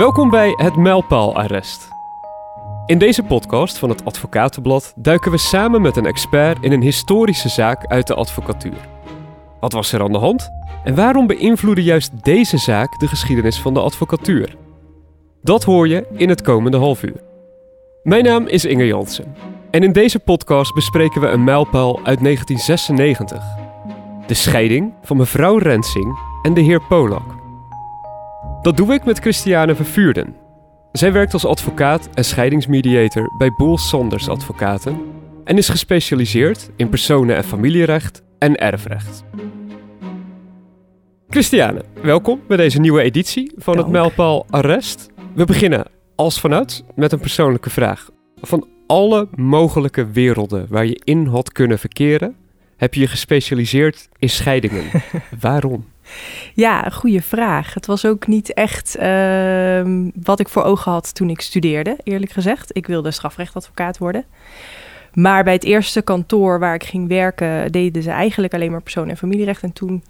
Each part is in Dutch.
Welkom bij het Mijlpaalarrest. In deze podcast van het Advocatenblad duiken we samen met een expert in een historische zaak uit de advocatuur. Wat was er aan de hand en waarom beïnvloedde juist deze zaak de geschiedenis van de advocatuur? Dat hoor je in het komende half uur. Mijn naam is Inge Jansen en in deze podcast bespreken we een mijlpaal uit 1996. De scheiding van mevrouw Rensing en de heer Polak. Dat doe ik met Christiane Vervuurden. Zij werkt als advocaat en scheidingsmediator bij Boel Sanders Advocaten en is gespecialiseerd in personen- en familierecht en erfrecht. Christiane, welkom bij deze nieuwe editie van het. Mijlpaal Arrest. We beginnen als vanuit met een persoonlijke vraag. Van alle mogelijke werelden waar je in had kunnen verkeren, heb je je gespecialiseerd in scheidingen. Waarom? Ja, goede vraag. Het was ook niet echt ehm, wat ik voor ogen had toen ik studeerde, eerlijk gezegd. Ik wilde strafrechtadvocaat worden. Maar bij het eerste kantoor waar ik ging werken, deden ze eigenlijk alleen maar persoon- en familierecht. En toen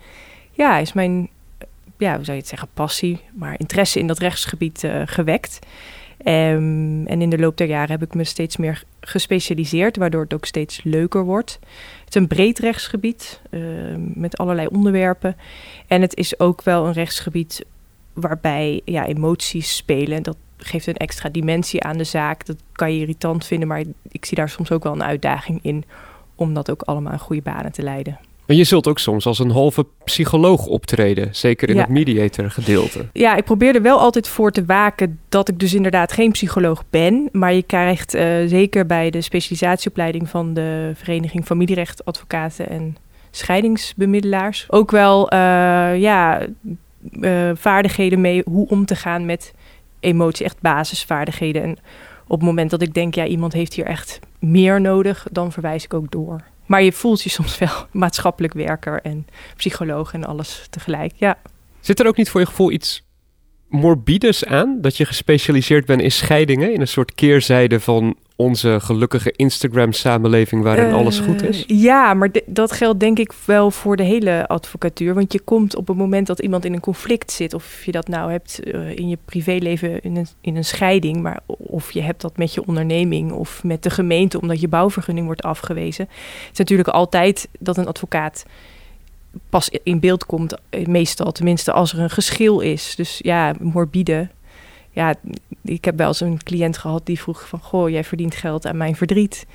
ja, is mijn, ja, hoe zou je het zeggen, passie, maar interesse in dat rechtsgebied eh, gewekt. Ehm, en in de loop der jaren heb ik me steeds meer gespecialiseerd, waardoor het ook steeds leuker wordt. Het is een breed rechtsgebied ehm, met allerlei onderwerpen. En het is ook wel een rechtsgebied waarbij ja, emoties spelen. Dat geeft een extra dimensie aan de zaak. Dat kan je irritant vinden, maar ik zie daar soms ook wel een uitdaging in om dat ook allemaal in goede banen te leiden. En je zult ook soms als een halve psycholoog optreden, zeker in Ja. het mediator gedeelte. Ja, ik probeer er wel altijd voor te waken dat ik dus inderdaad geen psycholoog ben. Maar je krijgt eh, zeker bij de specialisatieopleiding van de Vereniging Familierecht Advocaten en Scheidingsbemiddelaars ook wel eh, ja, eh, vaardigheden mee hoe om te gaan met emotie, echt basisvaardigheden. En op het moment dat ik denk, ja, iemand heeft hier echt meer nodig, dan verwijs ik ook door. Maar je voelt je soms wel maatschappelijk werker en psycholoog en alles tegelijk. Ja. Zit er ook niet voor je gevoel iets morbides aan? Dat je gespecialiseerd bent in scheidingen, in een soort keerzijde van onze gelukkige Instagram-samenleving waarin alles goed is? Eh, Ja, maar dat geldt denk ik wel voor de hele advocatuur. Want je komt op het moment dat iemand in een conflict zit, of je dat nou hebt eh, in je privéleven in een, in een scheiding, maar of je hebt dat met je onderneming of met de gemeente omdat je bouwvergunning wordt afgewezen. Het is natuurlijk altijd dat een advocaat pas in beeld komt, eh, meestal tenminste als er een geschil is. Dus ja, morbide. Ja, ik heb wel eens een cliënt gehad die vroeg van... goh, jij verdient geld aan mijn verdriet.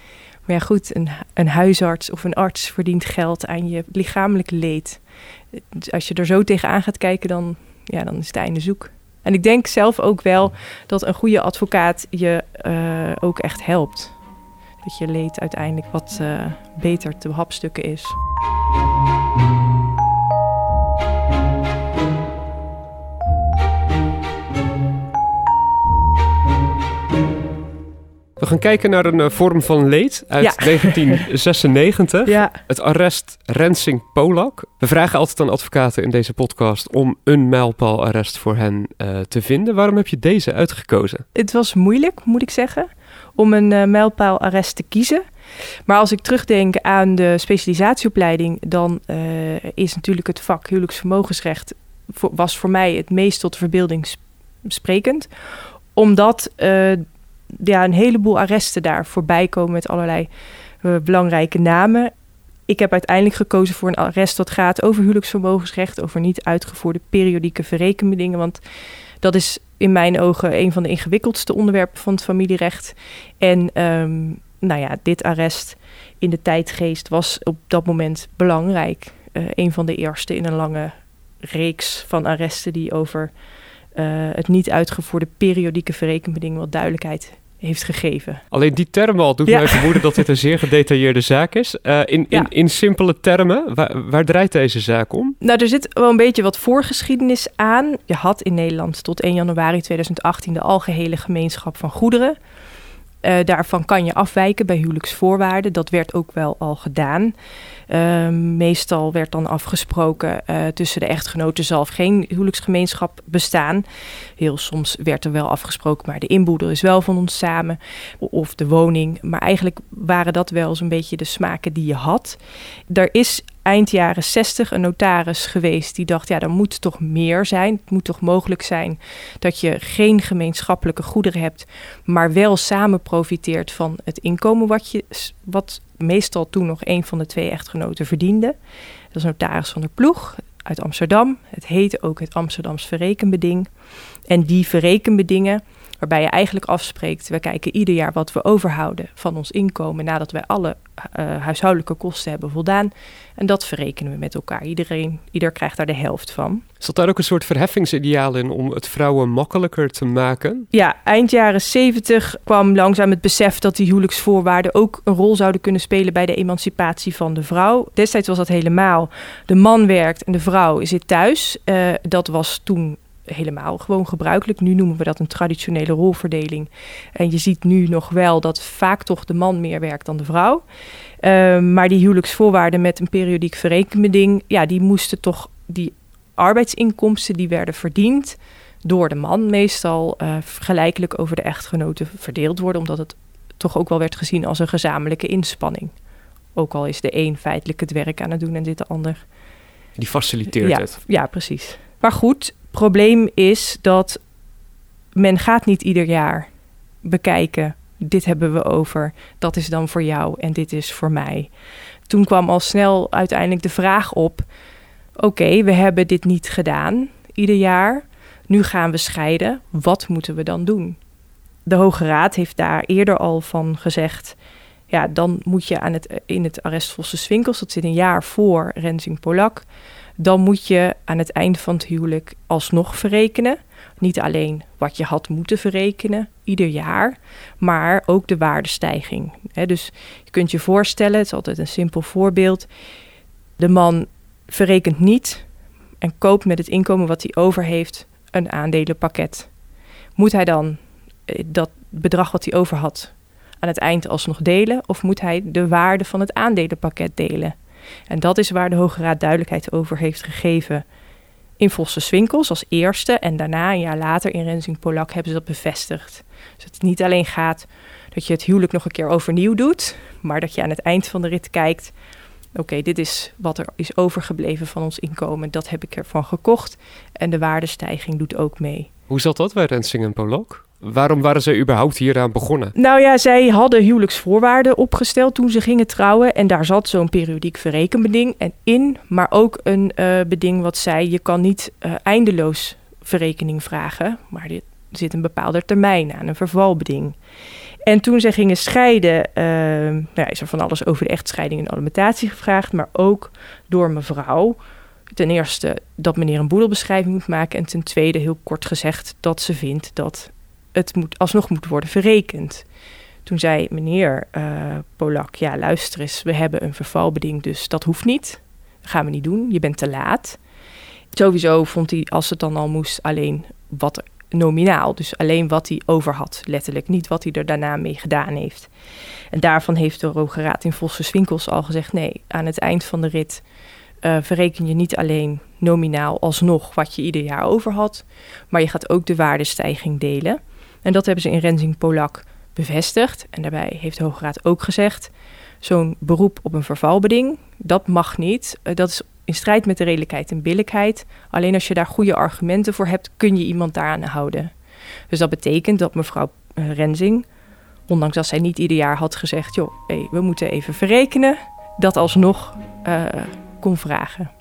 Maar ja, goed, een, een huisarts of een arts verdient geld aan je lichamelijk leed. Dus als je er zo tegenaan gaat kijken, dan, ja, dan is het einde zoek. En ik denk zelf ook wel dat een goede advocaat je eh, ook echt helpt. Dat je leed uiteindelijk wat eh, beter te behapstukken is. We gaan kijken naar een eh, vorm van leed uit Ja. 1996. Ja, Het arrest Rensing Polak. We vragen altijd aan advocaten in deze podcast om een mijlpaalarrest voor hen eh, te vinden. Waarom heb je deze uitgekozen? het was moeilijk, moet ik zeggen, om een eh mijlpaalarrest te kiezen. Maar als ik terugdenk aan de specialisatieopleiding, dan is natuurlijk het vak huwelijksvermogensrecht voor, was voor mij het meest tot verbeelding sp- sprekend. Omdat ja, een heleboel arresten daar voorbij komen met allerlei eh, belangrijke namen. Ik heb uiteindelijk gekozen voor een arrest dat gaat over huwelijksvermogensrecht, over niet uitgevoerde periodieke verrekenbedingen. Want dat is in mijn ogen een van de ingewikkeldste onderwerpen van het familierecht. En ehm, nou ja, dit arrest in de tijdgeest was op dat moment belangrijk. Eh, een van de eerste in een lange reeks van arresten die over eh, het niet uitgevoerde periodieke verrekenbedingen wat duidelijkheid heeft gegeven. Alleen die term al doet Ja. mij vermoeden dat dit een zeer gedetailleerde zaak is. Eh, in, in, in simpele termen, waar, waar draait deze zaak om? Nou, er zit wel een beetje wat voorgeschiedenis aan. Je had in Nederland tot 1 januari 2018 de algehele gemeenschap van goederen. Eh, daarvan kan je afwijken bij huwelijksvoorwaarden. Dat werd ook wel al gedaan. Ehm, meestal werd dan afgesproken eh, tussen de echtgenoten zal geen huwelijksgemeenschap bestaan. Heel soms werd er wel afgesproken, maar de inboedel is wel van ons samen. Of de woning. Maar eigenlijk waren dat wel zo'n beetje de smaken die je had. Er is eind jaren 60 een notaris geweest die dacht: ja, er moet toch meer zijn. Het moet toch mogelijk zijn dat je geen gemeenschappelijke goederen hebt, maar wel samen profiteert van het inkomen wat, je, wat meestal toen nog een van de twee echtgenoten verdiende. Dat is notaris van de ploeg uit Amsterdam. Het heette ook het Amsterdams verrekenbeding. En die verrekenbedingen Waarbij je eigenlijk afspreekt, we kijken ieder jaar wat we overhouden van ons inkomen nadat wij alle uh, huishoudelijke kosten hebben voldaan. En dat verrekenen we met elkaar. Iedereen, ieder krijgt daar de helft van. Zat daar ook een soort verheffingsideaal in om het vrouwen makkelijker te maken? Ja, eind jaren 70 kwam langzaam het besef dat die huwelijksvoorwaarden ook een rol zouden kunnen spelen bij de emancipatie van de vrouw. Destijds was dat helemaal. De man werkt en de vrouw zit thuis. Uh, dat was toen helemaal gewoon gebruikelijk. Nu noemen we dat een traditionele rolverdeling. En je ziet nu nog wel dat vaak toch de man meer werkt dan de vrouw. Ehm, maar die huwelijksvoorwaarden met een periodiek verrekenbeding, ja, die moesten toch, die arbeidsinkomsten die werden verdiend door de man meestal uh, gelijkelijk over de echtgenoten verdeeld worden, omdat het toch ook wel werd gezien als een gezamenlijke inspanning. Ook al is de een feitelijk het werk aan het doen en dit de ander. Die faciliteert het. Ja, precies. Maar goed, probleem is dat men gaat niet ieder jaar bekijken. Dit hebben we over, dat is dan voor jou en dit is voor mij. Toen kwam al snel uiteindelijk de vraag op: oké, we hebben dit niet gedaan ieder jaar. Nu gaan we scheiden. Wat moeten we dan doen? De Hoge Raad heeft daar eerder al van gezegd. Ja, dan moet je aan het, in het arrest Vossen Swinkels, dat zit een jaar voor Rensing Polak, dan moet je aan het einde van het huwelijk alsnog verrekenen. Niet alleen wat je had moeten verrekenen ieder jaar, maar ook de waardestijging. dus je kunt je voorstellen, het is altijd een simpel voorbeeld. De man verrekent niet en koopt met het inkomen wat hij over heeft een aandelenpakket. Moet hij dan eh, dat bedrag wat hij over had aan het eind alsnog delen of moet hij de waarde van het aandelenpakket delen? En dat is waar de Hoge Raad duidelijkheid over heeft gegeven in Vossen Swinkels als eerste. En daarna, een jaar later, in Rensing Polak hebben ze dat bevestigd. Dus dat het niet alleen gaat dat je het huwelijk nog een keer overnieuw doet, maar dat je aan het eind van de rit kijkt. Oké, dit is wat er is overgebleven van ons inkomen. Dat heb ik ervan gekocht. En de waardestijging doet ook mee. Hoe zat dat bij Rensing en Polak? Waarom waren ze überhaupt hieraan begonnen? Nou ja, zij hadden huwelijksvoorwaarden opgesteld toen ze gingen trouwen. En daar zat zo'n periodiek verrekenbeding en in. Maar ook een uh, beding wat zei, je kan niet uh, eindeloos verrekening vragen. Maar er zit een bepaalde termijn aan, een vervalbeding. En toen ze gingen scheiden, uh, nou ja, is er van alles over de echtscheiding en alimentatie gevraagd. Maar ook door mevrouw ten eerste dat meneer een boedelbeschrijving moet maken. En ten tweede, heel kort gezegd, dat ze vindt dat het moet, alsnog moet worden verrekend. Toen zei meneer uh, Polak, ja luister eens, we hebben een vervalbeding, dus dat hoeft niet. Dat gaan we niet doen, je bent te laat. Sowieso vond hij, als het dan al moest, alleen wat nominaal. Dus alleen wat hij over had, letterlijk. Niet wat hij er daarna mee gedaan heeft. En daarvan heeft de Hoge Raad in Vossen Swinkels al gezegd... nee, aan het eind van de rit uh, verreken je niet alleen nominaal alsnog wat je ieder jaar over had... maar je gaat ook de waardestijging delen... En dat hebben ze in Renzing Polak bevestigd. En daarbij heeft de Hoge Raad ook gezegd: zo'n beroep op een vervalbeding, dat mag niet. Eh, dat is in strijd met de redelijkheid en billijkheid. Alleen als je daar goede argumenten voor hebt, kun je iemand daaraan houden. Dus dat betekent dat mevrouw uh, Renzing, ondanks dat zij niet ieder jaar had gezegd: joh, hey, we moeten even verrekenen, dat alsnog uh, kon vragen.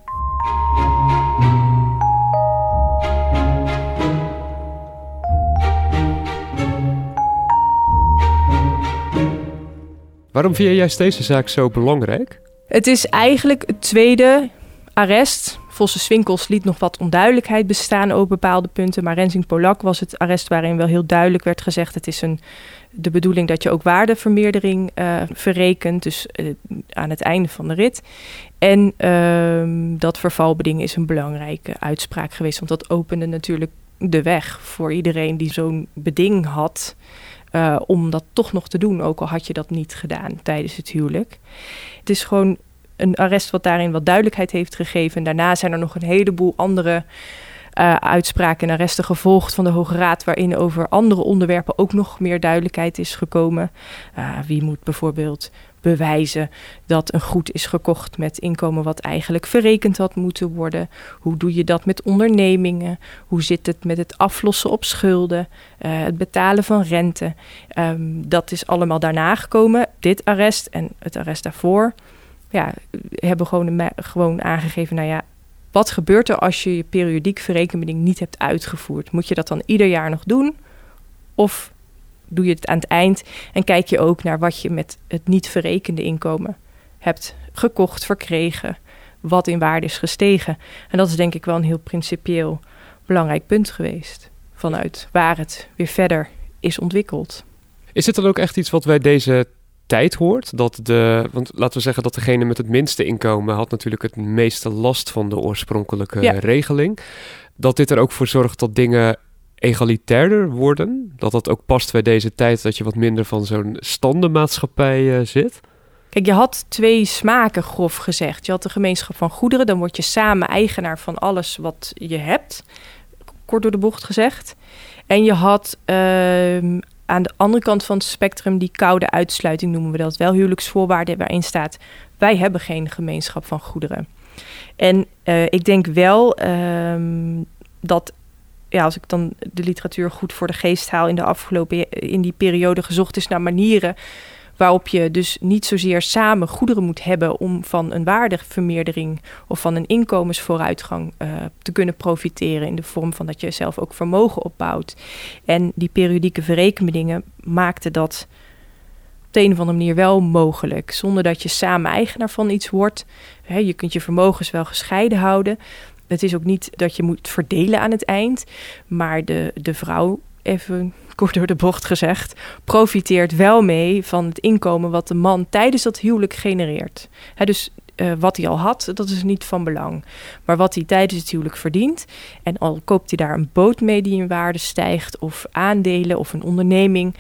Waarom vind juist deze zaak zo belangrijk? Het is eigenlijk het tweede arrest. Vosse Swinkels liet nog wat onduidelijkheid bestaan over bepaalde punten. Maar Rensing Polak was het arrest waarin wel heel duidelijk werd gezegd... het is een, de bedoeling dat je ook waardevermeerdering uh, verrekent. Dus uh, aan het einde van de rit. En uh, dat vervalbeding is een belangrijke uitspraak geweest. Want dat opende natuurlijk de weg voor iedereen die zo'n beding had... Uh, om dat toch nog te doen, ook al had je dat niet gedaan tijdens het huwelijk. Het is gewoon een arrest wat daarin wat duidelijkheid heeft gegeven. En daarna zijn er nog een heleboel andere uh, uitspraken en arresten gevolgd van de Hoge Raad, waarin over andere onderwerpen ook nog meer duidelijkheid is gekomen. Uh, wie moet bijvoorbeeld bewijzen dat een goed is gekocht met inkomen wat eigenlijk verrekend had moeten worden? Hoe doe je dat met ondernemingen? Hoe zit het met het aflossen op schulden, uh, het betalen van rente? Um, dat is allemaal daarna gekomen. Dit arrest en het arrest daarvoor ja, hebben gewoon, gewoon aangegeven, nou ja, wat gebeurt er als je je periodiek verrekenbeding niet hebt uitgevoerd? Moet je dat dan ieder jaar nog doen? Of doe je het aan het eind en kijk je ook naar wat je met het niet verrekende inkomen hebt gekocht, verkregen, wat in waarde is gestegen. En dat is denk ik wel een heel principieel belangrijk punt geweest. Vanuit waar het weer verder is ontwikkeld. Is het dan ook echt iets wat wij deze tijd hoort. Dat de, want laten we zeggen dat degene met het minste inkomen had natuurlijk het meeste last van de oorspronkelijke regeling. Dat dit er ook voor zorgt dat dingen egalitairder worden. Dat dat ook past bij deze tijd dat je wat minder van zo'n standenmaatschappij uh, zit. Kijk, je had twee smaken, grof gezegd. Je had de gemeenschap van goederen, dan word je samen eigenaar van alles wat je hebt. Kort door de bocht gezegd. En je had uh, aan de andere kant van het spectrum die koude uitsluiting noemen we dat wel huwelijksvoorwaarden waarin staat wij hebben geen gemeenschap van goederen. En uh, ik denk wel um, dat ja, als ik dan de literatuur goed voor de geest haal in de afgelopen in die periode gezocht is naar manieren waarop je dus niet zozeer samen goederen moet hebben om van een waardevermeerdering of van een inkomensvooruitgang uh, te kunnen profiteren in de vorm van dat je zelf ook vermogen opbouwt. En die periodieke verrekenbedingen maakten dat op de een of andere manier wel mogelijk, zonder dat je samen eigenaar van iets wordt. je kunt je vermogens wel gescheiden houden. Het is ook niet dat je moet verdelen aan het eind, maar de, de vrouw even kort door de bocht gezegd, profiteert wel mee van het inkomen wat de man tijdens dat huwelijk genereert. dus uh, wat hij al had, dat is niet van belang. Maar wat hij tijdens het huwelijk verdient, en al koopt hij daar een boot mee die in waarde stijgt, of aandelen of een onderneming,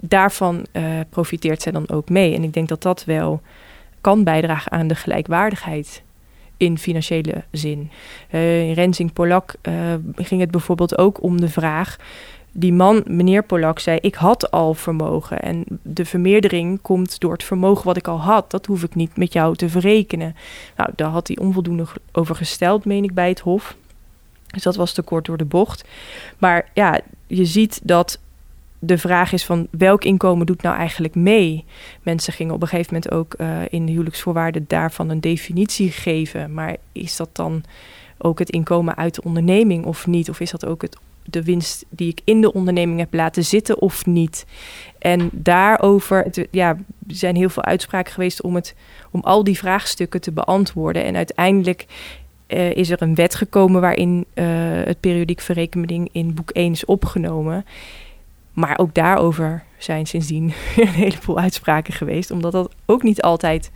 daarvan uh, profiteert zij dan ook mee. En ik denk dat dat wel kan bijdragen aan de gelijkwaardigheid in financiële zin. Uh, in Rensing Polak ging het bijvoorbeeld ook om de vraag die man, meneer Polak, zei: Ik had al vermogen. En de vermeerdering komt door het vermogen wat ik al had. Dat hoef ik niet met jou te verrekenen. Nou, daar had hij onvoldoende over gesteld, meen ik, bij het Hof. Dus dat was te kort door de bocht. Maar ja, je ziet dat de vraag is van welk inkomen doet nou eigenlijk mee? Mensen gingen op een gegeven moment ook uh, in de huwelijksvoorwaarden daarvan een definitie geven. Maar is dat dan ook het inkomen uit de onderneming of niet? Of is dat ook het de winst die ik in de onderneming heb laten zitten of niet. En daarover ja, zijn heel veel uitspraken geweest om, het, om al die vraagstukken te beantwoorden. En uiteindelijk uh, is er een wet gekomen waarin uh, het periodiek verrekening in boek 1 is opgenomen. Maar ook daarover zijn sindsdien een heleboel uitspraken geweest, omdat dat ook niet altijd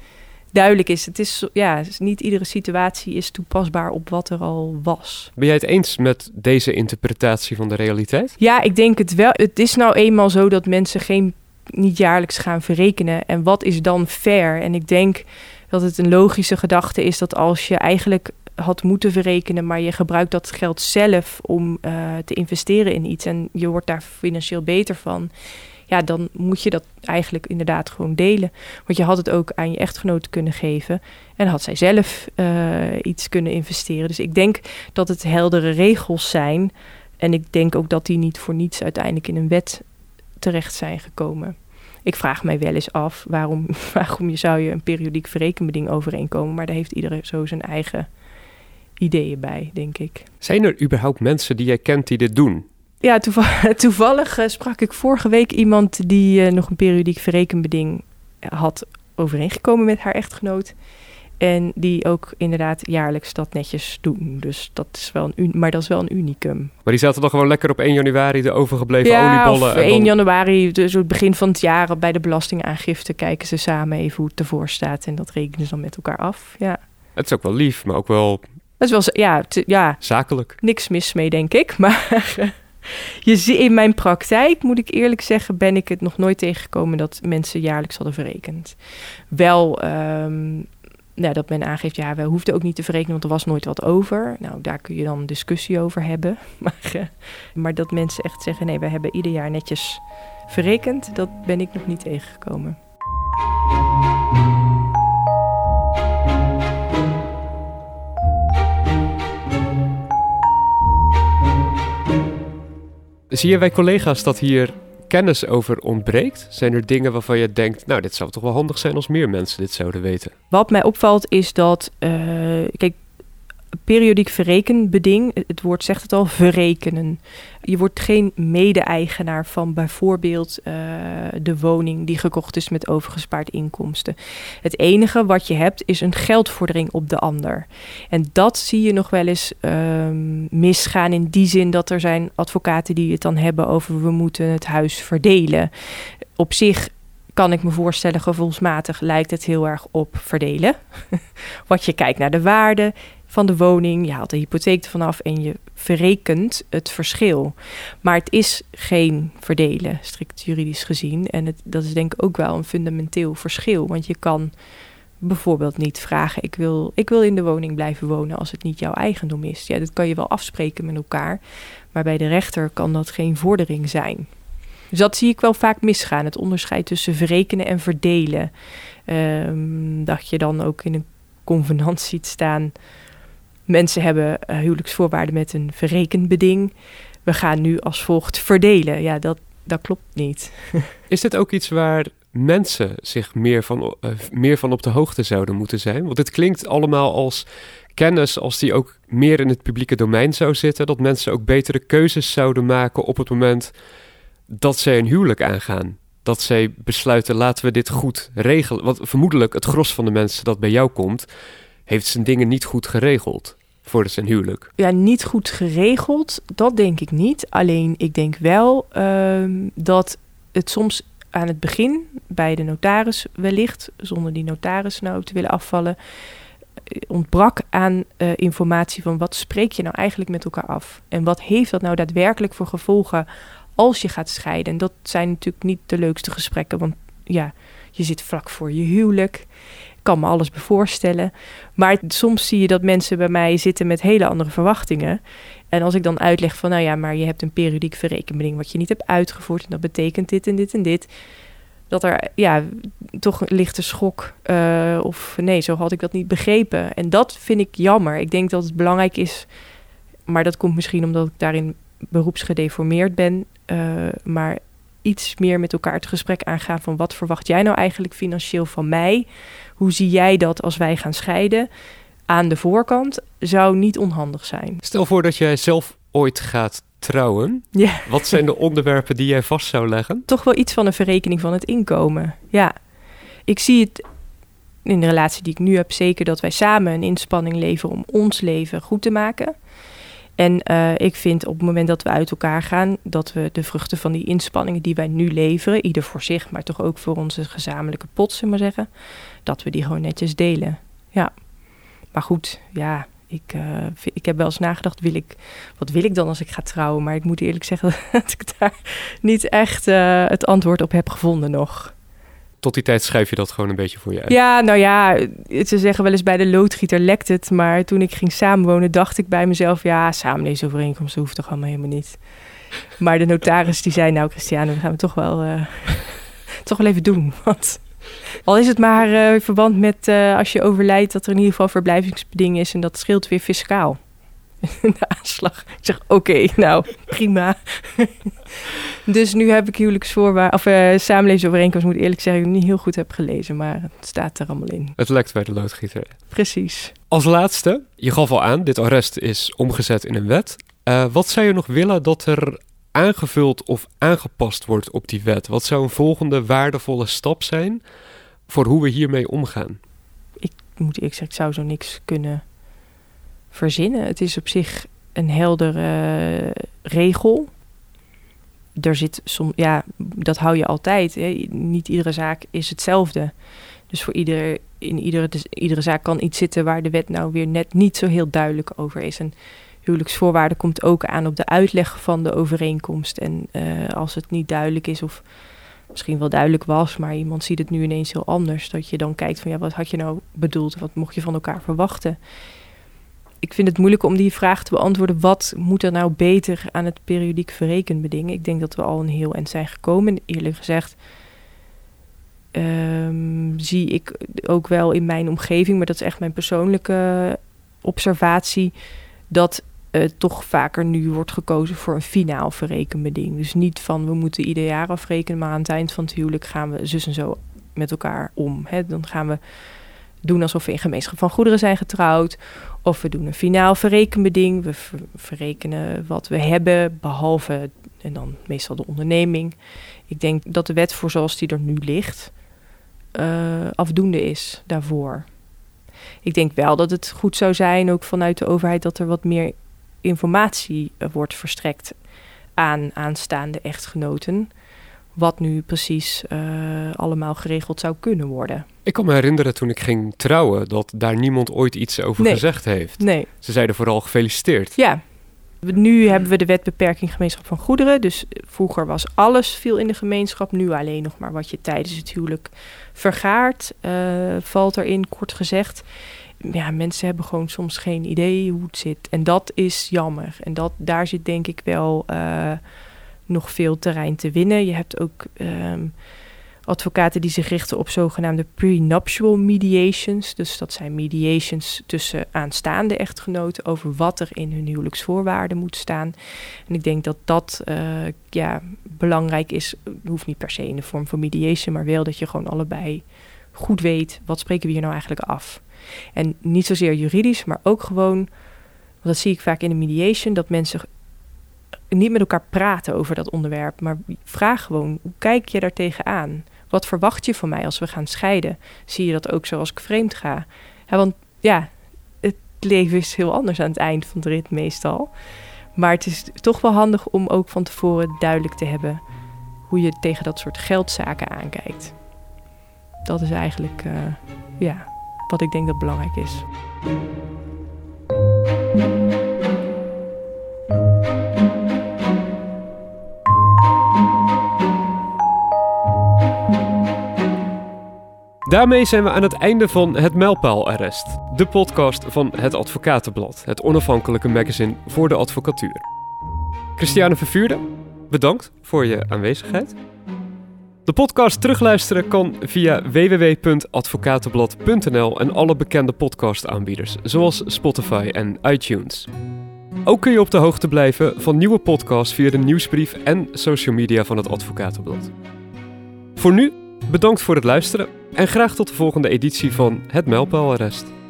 duidelijk is. Het is ja, niet iedere situatie is toepasbaar op wat er al was. Ben jij het eens met deze interpretatie van de realiteit? Ja, ik denk het wel. Het is nou eenmaal zo dat mensen geen niet jaarlijks gaan verrekenen. En wat is dan fair? En ik denk dat het een logische gedachte is dat als je eigenlijk had moeten verrekenen, maar je gebruikt dat geld zelf om uh, te investeren in iets en je wordt daar financieel beter van ja, dan moet je dat eigenlijk inderdaad gewoon delen. Want je had het ook aan je echtgenoot kunnen geven en had zij zelf uh, iets kunnen investeren. Dus ik denk dat het heldere regels zijn. En ik denk ook dat die niet voor niets uiteindelijk in een wet terecht zijn gekomen. Ik vraag mij wel eens af waarom, waarom je zou je een periodiek verrekenbeding overeenkomen. Maar daar heeft iedereen zo zijn eigen ideeën bij, denk ik. Zijn er überhaupt mensen die jij kent die dit doen? Ja, toevallig, uh, sprak ik vorige week iemand die uh, nog een periodiek verrekenbeding had overeengekomen met haar echtgenoot. En die ook inderdaad jaarlijks dat netjes doen. Dus dat is wel een, maar dat is wel een unicum. Maar die zaten dan gewoon lekker op 1 januari de overgebleven ja, oliebollen. Of 1 januari, dus het begin van het jaar bij de belastingaangifte kijken ze samen even hoe het ervoor staat. En dat rekenen ze dan met elkaar af. Ja. Het is ook wel lief, maar ook wel. Dat is wel ja, ja, zakelijk. Niks mis mee, denk ik. Maar je ziet in mijn praktijk, moet ik eerlijk zeggen, ben ik het nog nooit tegengekomen dat mensen jaarlijks hadden verrekend. Wel um, nou, dat men aangeeft, ja, we hoefden ook niet te verrekenen, want er was nooit wat over. Nou, daar kun je dan discussie over hebben. Maar, uh, maar dat mensen echt zeggen, nee, we hebben ieder jaar netjes verrekend, dat ben ik nog niet tegengekomen. Zie je bij collega's dat hier kennis over ontbreekt? Zijn er dingen waarvan je denkt, nou, dit zou toch wel handig zijn als meer mensen dit zouden weten? Wat mij opvalt is dat, uh, kijk, periodiek verrekenbeding, het woord zegt het al, verrekenen. Je wordt geen mede-eigenaar van bijvoorbeeld uh, de woning die gekocht is met overgespaard inkomsten. Het enige wat je hebt is een geldvordering op de ander. En dat zie je nog wel eens um, misgaan in die zin dat er zijn advocaten die het dan hebben over we moeten het huis verdelen. Op zich kan ik me voorstellen, gevoelsmatig lijkt het heel erg op verdelen. Want je kijkt naar de waarde, van de woning. Je haalt de hypotheek ervan af en je verrekent het verschil. Maar het is geen verdelen, strikt juridisch gezien. En het, dat is denk ik ook wel een fundamenteel verschil. Want je kan bijvoorbeeld niet vragen: ik wil, ik wil in de woning blijven wonen als het niet jouw eigendom is. Ja, dat kan je wel afspreken met elkaar. Maar bij de rechter kan dat geen vordering zijn. Dus dat zie ik wel vaak misgaan. Het onderscheid tussen verrekenen en verdelen. Um, dat je dan ook in een convenant ziet staan Mensen hebben uh, huwelijksvoorwaarden met een verrekenbeding. We gaan nu als volgt verdelen. Ja, dat, dat klopt niet. Is dit ook iets waar mensen zich meer van, uh, meer van op de hoogte zouden moeten zijn? Want het klinkt allemaal als kennis als die ook meer in het publieke domein zou zitten. Dat mensen ook betere keuzes zouden maken op het moment dat zij een huwelijk aangaan. Dat zij besluiten, laten we dit goed regelen. Want vermoedelijk het gros van de mensen dat bij jou komt, heeft zijn dingen niet goed geregeld voor zijn huwelijk? Ja, niet goed geregeld, dat denk ik niet. Alleen ik denk wel ehm, dat het soms aan het begin bij de notaris wellicht, zonder die notaris nou te willen afvallen, eh, ontbrak aan uh, informatie van wat spreek je nou eigenlijk met elkaar af? En wat heeft dat nou daadwerkelijk voor gevolgen als je gaat scheiden? En dat zijn natuurlijk niet de leukste gesprekken, want ja, je zit vlak voor je huwelijk kan me alles bevoorstellen. Maar soms zie je dat mensen bij mij zitten met hele andere verwachtingen. En als ik dan uitleg van, nou ja, maar je hebt een periodiek verrekening wat je niet hebt uitgevoerd. En dat betekent dit en dit en dit. Dat er ja, toch een lichte schok. Uh, of nee, zo had ik dat niet begrepen. En dat vind ik jammer. Ik denk dat het belangrijk is. Maar dat komt misschien omdat ik daarin beroepsgedeformeerd ben. Uh, maar iets meer met elkaar het gesprek aangaan van wat verwacht jij nou eigenlijk financieel van mij? Hoe zie jij dat als wij gaan scheiden? Aan de voorkant zou niet onhandig zijn. Stel voor dat jij zelf ooit gaat trouwen. Ja. Wat zijn de onderwerpen die jij vast zou leggen? Toch wel iets van een verrekening van het inkomen. Ja, ik zie het in de relatie die ik nu heb zeker dat wij samen een inspanning leveren om ons leven goed te maken. En uh, ik vind op het moment dat we uit elkaar gaan, dat we de vruchten van die inspanningen die wij nu leveren, ieder voor zich, maar toch ook voor onze gezamenlijke pot, zullen we maar zeggen, dat we die gewoon netjes delen. Ja. Maar goed, ja, ik, uh, ik heb wel eens nagedacht, wil ik, wat wil ik dan als ik ga trouwen? Maar ik moet eerlijk zeggen dat ik daar niet echt uh, het antwoord op heb gevonden nog tot die tijd schrijf je dat gewoon een beetje voor je uit. Ja, nou ja, ze zeggen wel eens bij de loodgieter lekt het. Maar toen ik ging samenwonen, dacht ik bij mezelf... ja, samenlevingsovereenkomsten hoeft toch allemaal helemaal niet. Maar de notaris die zei... nou Christiane, we gaan we toch wel, uh, toch wel even doen. Want al is het maar uh, in verband met uh, als je overlijdt... dat er in ieder geval verblijvingsbeding is... en dat scheelt weer fiscaal. de aanslag. Ik zeg, oké, nou, prima. dus nu heb ik huwelijksvoorwaarden, of uh, samenlevingsovereenkomst, moet eerlijk zeggen, ik niet heel goed heb gelezen, maar het staat er allemaal in. Het lekt bij de loodgieter. Precies. Als laatste, je gaf al aan, dit arrest is omgezet in een wet. Uh, wat zou je nog willen dat er aangevuld of aangepast wordt op die wet? Wat zou een volgende waardevolle stap zijn voor hoe we hiermee omgaan? Ik moet eerlijk zeggen, ik zou zo niks kunnen verzinnen. Het is op zich een heldere regel. Er zit ja, dat hou je altijd. Hè. Niet iedere zaak is hetzelfde. Dus voor ieder, in iedere, iedere zaak kan iets zitten waar de wet nou weer net niet zo heel duidelijk over is. En huwelijksvoorwaarde komt ook aan op de uitleg van de overeenkomst. En uh, als het niet duidelijk is of misschien wel duidelijk was, maar iemand ziet het nu ineens heel anders. Dat je dan kijkt van ja, wat had je nou bedoeld? Wat mocht je van elkaar verwachten? Ik vind het moeilijk om die vraag te beantwoorden. Wat moet er nou beter aan het periodiek verrekenbeding? Ik denk dat we al een heel eind zijn gekomen. Eerlijk gezegd um, zie ik ook wel in mijn omgeving, maar dat is echt mijn persoonlijke observatie, dat uh, toch vaker nu wordt gekozen voor een finaal verrekenbeding. Dus niet van we moeten ieder jaar afrekenen, maar aan het eind van het huwelijk gaan we zus en zo met elkaar om. Hè? Dan gaan we doen alsof we in gemeenschap van goederen zijn getrouwd. Of we doen een finaal verrekenbeding. We verrekenen wat we hebben, behalve en dan meestal de onderneming. Ik denk dat de wet voor zoals die er nu ligt uh, afdoende is daarvoor. Ik denk wel dat het goed zou zijn, ook vanuit de overheid, dat er wat meer informatie uh, wordt verstrekt aan aanstaande echtgenoten. Wat nu precies uh, allemaal geregeld zou kunnen worden. Ik kan me herinneren toen ik ging trouwen dat daar niemand ooit iets over nee. gezegd heeft. Nee. Ze zeiden vooral gefeliciteerd. Ja, nu hebben we de wet beperking gemeenschap van goederen. Dus vroeger was alles viel in de gemeenschap. Nu alleen nog maar wat je tijdens het huwelijk vergaart, uh, valt erin, kort gezegd. Ja, mensen hebben gewoon soms geen idee hoe het zit. En dat is jammer. En dat, daar zit denk ik wel uh, nog veel terrein te winnen. Je hebt ook um, advocaten die zich richten op zogenaamde prenuptial mediations. Dus dat zijn mediations tussen aanstaande echtgenoten over wat er in hun huwelijksvoorwaarden moet staan. En ik denk dat dat uh, ja, belangrijk is. Het hoeft niet per se in de vorm van mediation, maar wel dat je gewoon allebei goed weet wat spreken we hier nou eigenlijk af. En niet zozeer juridisch, maar ook gewoon, dat zie ik vaak in de mediation, dat mensen niet met elkaar praten over dat onderwerp, maar vraag gewoon, hoe kijk je daar tegenaan? Wat verwacht je van mij als we gaan scheiden? Zie je dat ook zoals ik vreemd ga? Want ja, het leven is heel anders aan het eind van de rit meestal. Maar het is toch wel handig om ook van tevoren duidelijk te hebben hoe je tegen dat soort geldzaken aankijkt. Dat is eigenlijk uh, ja, wat ik denk dat belangrijk is. Daarmee zijn we aan het einde van Het Mijlpaalarrest, de podcast van Het Advocatenblad, het onafhankelijke magazine voor de advocatuur. Christiane Vervuurde, bedankt voor je aanwezigheid. De podcast terugluisteren kan via www.advocatenblad.nl en alle bekende podcastaanbieders, zoals Spotify en iTunes. Ook kun je op de hoogte blijven van nieuwe podcasts via de nieuwsbrief en social media van het Advocatenblad. Voor nu, bedankt voor het luisteren en graag tot de volgende editie van Het Mijlpaalarrest.